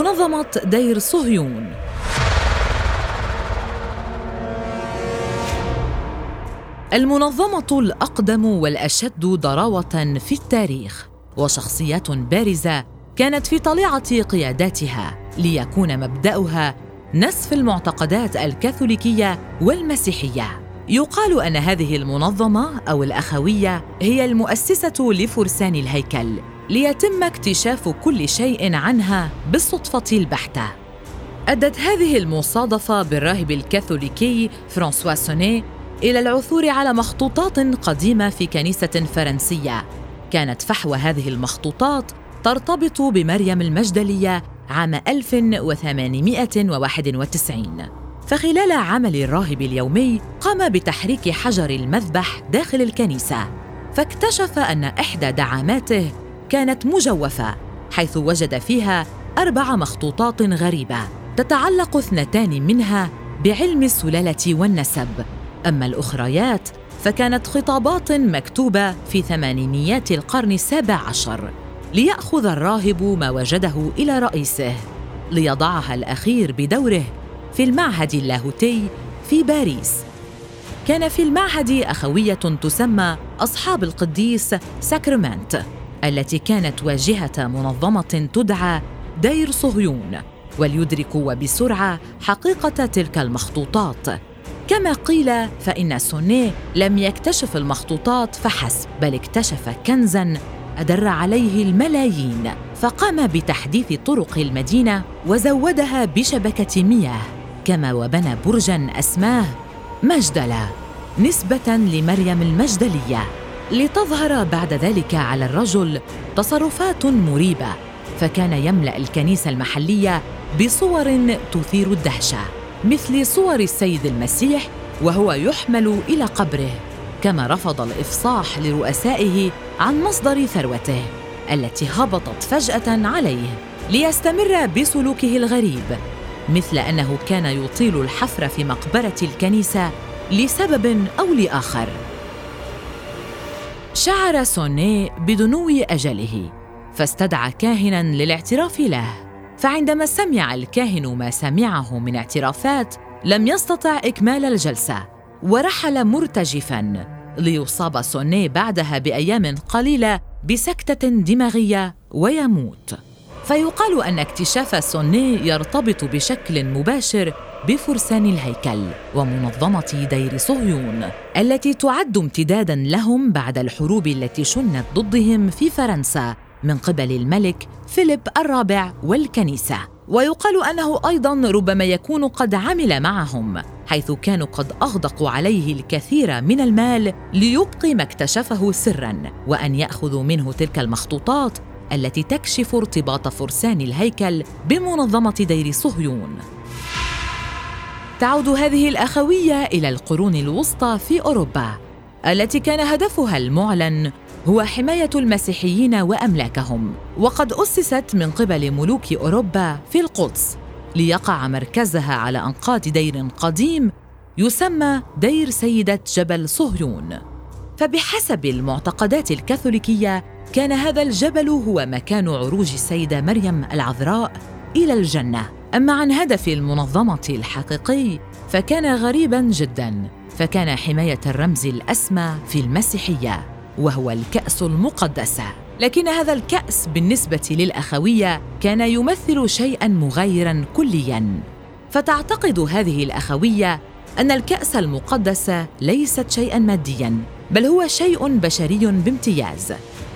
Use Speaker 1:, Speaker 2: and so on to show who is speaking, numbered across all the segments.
Speaker 1: منظمة دير صهيون. المنظمة الأقدم والأشد ضراوة في التاريخ وشخصيات بارزة كانت في طليعة قياداتها ليكون مبدأها نسف المعتقدات الكاثوليكية والمسيحية. يقال أن هذه المنظمة أو الأخوية هي المؤسسة لفرسان الهيكل ليتم اكتشاف كل شيء عنها بالصدفة البحتة. أدت هذه المصادفة بالراهب الكاثوليكي فرانسوا سوني إلى العثور على مخطوطات قديمة في كنيسة فرنسية. كانت فحوى هذه المخطوطات ترتبط بمريم المجدلية عام 1891 فخلال عمل الراهب اليومي قام بتحريك حجر المذبح داخل الكنيسة فاكتشف أن إحدى دعاماته كانت مجوفة حيث وجد فيها أربع مخطوطات غريبة تتعلق اثنتان منها بعلم السلالة والنسب. أما الأخريات فكانت خطابات مكتوبة في ثمانينيات القرن السابع عشر ليأخذ الراهب ما وجده إلى رئيسه ليضعها الأخير بدوره في المعهد اللاهوتي في باريس. كان في المعهد أخوية تسمى أصحاب القديس ساكرمنت. التي كانت واجهة منظمة تدعى دير صهيون وليدركوا وبسرعة حقيقة تلك المخطوطات. كما قيل فإن سونيير لم يكتشف المخطوطات فحسب بل اكتشف كنزاً أدر عليه الملايين. فقام بتحديث طرق المدينة وزودها بشبكة مياه كما وبنى برجاً أسماه مجدلة نسبة لمريم المجدلية. لتظهر بعد ذلك على الرجل تصرفات مريبة فكان يملأ الكنيسة المحلية بصور تثير الدهشة مثل صور السيد المسيح وهو يحمل إلى قبره كما رفض الإفصاح لرؤسائه عن مصدر ثروته التي هبطت فجأة عليه ليستمر بسلوكه الغريب مثل أنه كان يطيل الحفر في مقبرة الكنيسة لسبب أو لآخر. شعر سوني بدنو أجله فاستدعى كاهنا للاعتراف له. فعندما سمع الكاهن ما سمعه من اعترافات لم يستطع إكمال الجلسة ورحل مرتجفاً ليصاب سوني بعدها بأيام قليلة بسكتة دماغية ويموت. فيقال أن اكتشاف سوني يرتبط بشكل مباشر بفرسان الهيكل ومنظمة دير صهيون التي تعد امتدادا لهم بعد الحروب التي شنت ضدهم في فرنسا من قبل الملك فيليب الرابع والكنيسة. ويقال أنه أيضاً ربما يكون قد عمل معهم حيث كانوا قد أغدقوا عليه الكثير من المال ليبقي ما اكتشفه سراً وأن يأخذوا منه تلك المخطوطات التي تكشف ارتباط فرسان الهيكل بمنظمة دير صهيون. تعود هذه الأخوية إلى القرون الوسطى في أوروبا التي كان هدفها المعلن هو حماية المسيحيين وأملاكهم وقد أسست من قبل ملوك أوروبا في القدس ليقع مركزها على أنقاض دير قديم يسمى دير سيدة جبل صهيون. فبحسب المعتقدات الكاثوليكية كان هذا الجبل هو مكان عروج السيدة مريم العذراء إلى الجنة. أما عن هدف المنظمة الحقيقي فكان غريباً جداً فكان حماية الرمز الأسمى في المسيحية وهو الكأس المقدسة لكن هذا الكأس بالنسبة للأخوية كان يمثل شيئاً مغايراً كلياً. فتعتقد هذه الأخوية أن الكأس المقدس ليست شيئاً مادياً بل هو شيء بشري بامتياز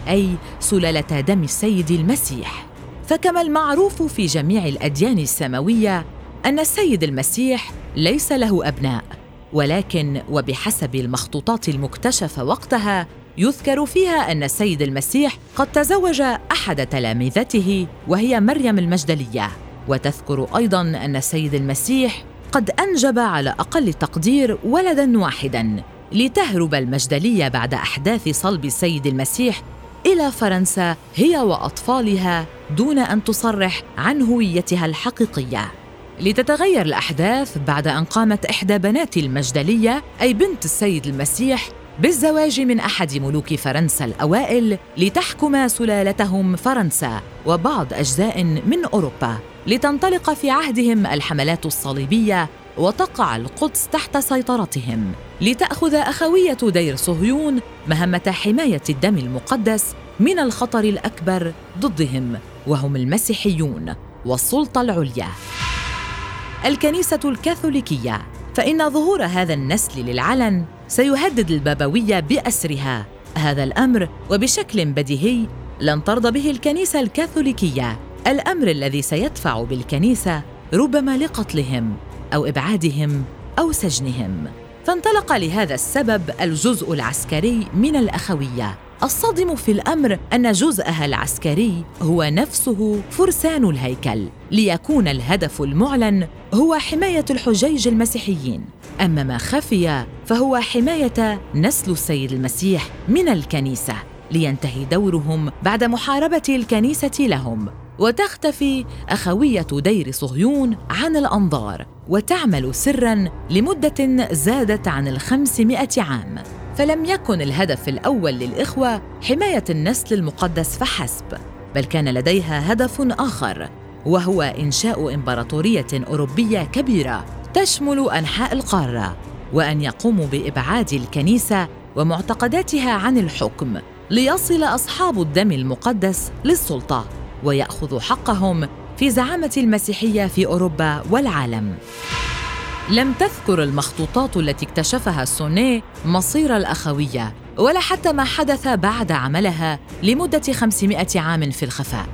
Speaker 1: أي سلالة دم السيد المسيح. فكما المعروف في جميع الأديان السماوية أن السيد المسيح ليس له أبناء ولكن وبحسب المخطوطات المكتشفة وقتها يذكر فيها أن السيد المسيح قد تزوج أحد تلامذته وهي مريم المجدلية. وتذكر أيضاً أن السيد المسيح قد أنجب على أقل تقدير ولداً واحداً لتهرب المجدلية بعد أحداث صلب السيد المسيح إلى فرنسا هي وأطفالها دون أن تصرح عن هويتها الحقيقية. لتتغير الأحداث بعد أن قامت إحدى بنات المجدلية أي بنت السيد المسيح بالزواج من أحد ملوك فرنسا الأوائل لتحكم سلالتهم فرنسا وبعض أجزاء من أوروبا. لتنطلق في عهدهم الحملات الصليبية وتقع القدس تحت سيطرتهم لتأخذ أخوية دير صهيون مهمة حماية الدم المقدس من الخطر الأكبر ضدهم وهم المسيحيون والسلطة العليا. الكنيسة الكاثوليكية فإن ظهور هذا النسل للعلن سيهدد البابوية بأسرها. هذا الأمر وبشكل بديهي لن ترضى به الكنيسة الكاثوليكية الأمر الذي سيدفع بالكنيسة ربما لقتلهم أو إبعادهم أو سجنهم. فانطلق لهذا السبب الجزء العسكري من الأخوية. الصادم في الأمر أن جزءها العسكري هو نفسه فرسان الهيكل ليكون الهدف المعلن هو حماية الحجيج المسيحيين. أما ما خفي فهو حماية نسل السيد المسيح من الكنيسة لينتهي دورهم بعد محاربة الكنيسة لهم. وتختفي أخوية دير صهيون عن الأنظار وتعمل سرا لمدة زادت عن الخمسمائة عام. فلم يكن الهدف الأول للإخوة حماية النسل المقدس فحسب بل كان لديها هدف آخر وهو إنشاء إمبراطورية أوروبية كبيرة تشمل أنحاء القارة وأن يقوموا بإبعاد الكنيسة ومعتقداتها عن الحكم ليصل أصحاب الدم المقدس للسلطة. وياخذوا حقهم في زعامة المسيحية في أوروبا والعالم. لم تذكر المخطوطات التي اكتشفها سوني مصير الأخوية ولا حتى ما حدث بعد عملها لمدة 500 عام في الخفاء.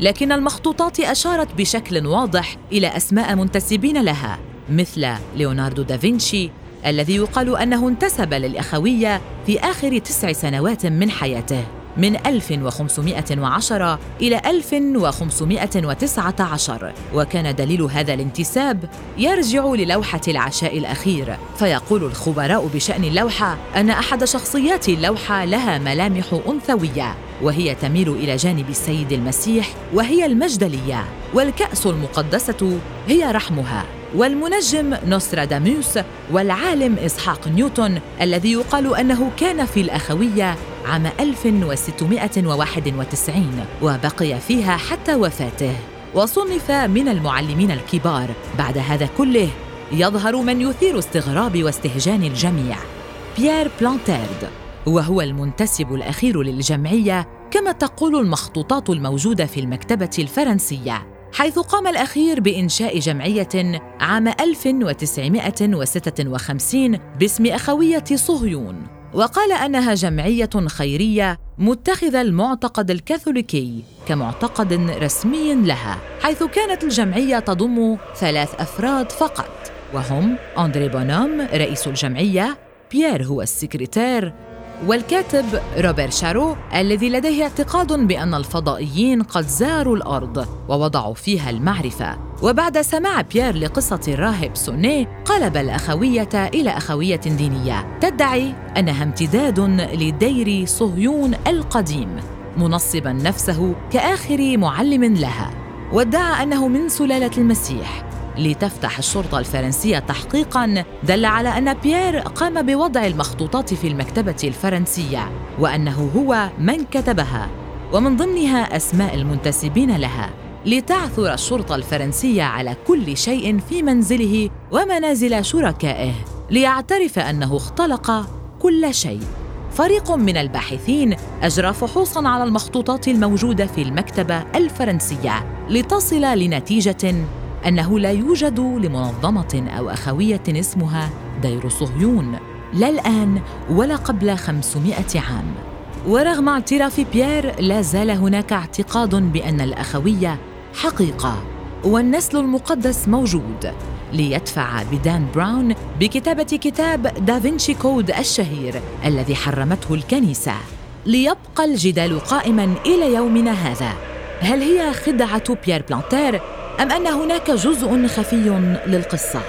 Speaker 1: لكن المخطوطات أشارت بشكل واضح إلى أسماء منتسبين لها مثل ليوناردو دافنشي الذي يقال أنه انتسب للأخوية في آخر تسع سنوات من حياته. من 1510 إلى 1519 وكان دليل هذا الانتساب يرجع للوحة العشاء الأخير. فيقول الخبراء بشأن اللوحة أن أحد شخصيات اللوحة لها ملامح أنثوية وهي تميل إلى جانب السيد المسيح وهي المجدلية. والكأس المقدسة هي رحمها. والمنجم نوستراداموس والعالم إسحاق نيوتن الذي يقال أنه كان في الأخوية عام 1691 وبقي فيها حتى وفاته. وصنف من المعلمين الكبار بعد هذا كله يظهر من يثير استغراب واستهجان الجميع. بيير بلانتيرد وهو المنتسب الأخير للجمعية كما تقول المخطوطات الموجودة في المكتبة الفرنسية. حيث قام الأخير بإنشاء جمعية عام 1956 باسم أخوية صهيون. وقال أنها جمعية خيرية متخذة المعتقد الكاثوليكي كمعتقد رسمي لها حيث كانت الجمعية تضم ثلاث أفراد فقط وهم أندري بونوم رئيس الجمعية بيير هو السكرتير والكاتب روبر شارو الذي لديه اعتقاد بأن الفضائيين قد زاروا الأرض ووضعوا فيها المعرفة. وبعد سماع بيير لقصة الراهب سوني قلب الأخوية إلى أخوية دينية. تدعي أنها امتداد لدير صهيون القديم منصبا نفسه كآخر معلم لها. وادعى أنه من سلالة المسيح. لتفتح الشرطة الفرنسية تحقيقاً دل على أن بيير قام بوضع المخطوطات في المكتبة الفرنسية وأنه هو من كتبها. ومن ضمنها أسماء المنتسبين لها لتعثر الشرطة الفرنسية على كل شيء في منزله ومنازل شركائه ليعترف أنه اختلق كل شيء. فريق من الباحثين أجرى فحوصاً على المخطوطات الموجودة في المكتبة الفرنسية لتصل لنتيجة أنه لا يوجد لمنظمة أو أخوية اسمها دير صهيون لا الآن ولا قبل 500 عام. ورغم اعتراف بيير لا زال هناك اعتقاد بأن الأخوية حقيقة والنسل المقدس موجود. ليدفع بدان براون بكتابة كتاب دافنشي كود الشهير الذي حرمته الكنيسة. ليبقى الجدال قائما إلى يومنا هذا. هل هي خدعة بيير بلانتير أم أن هناك جزء خفي للقصة؟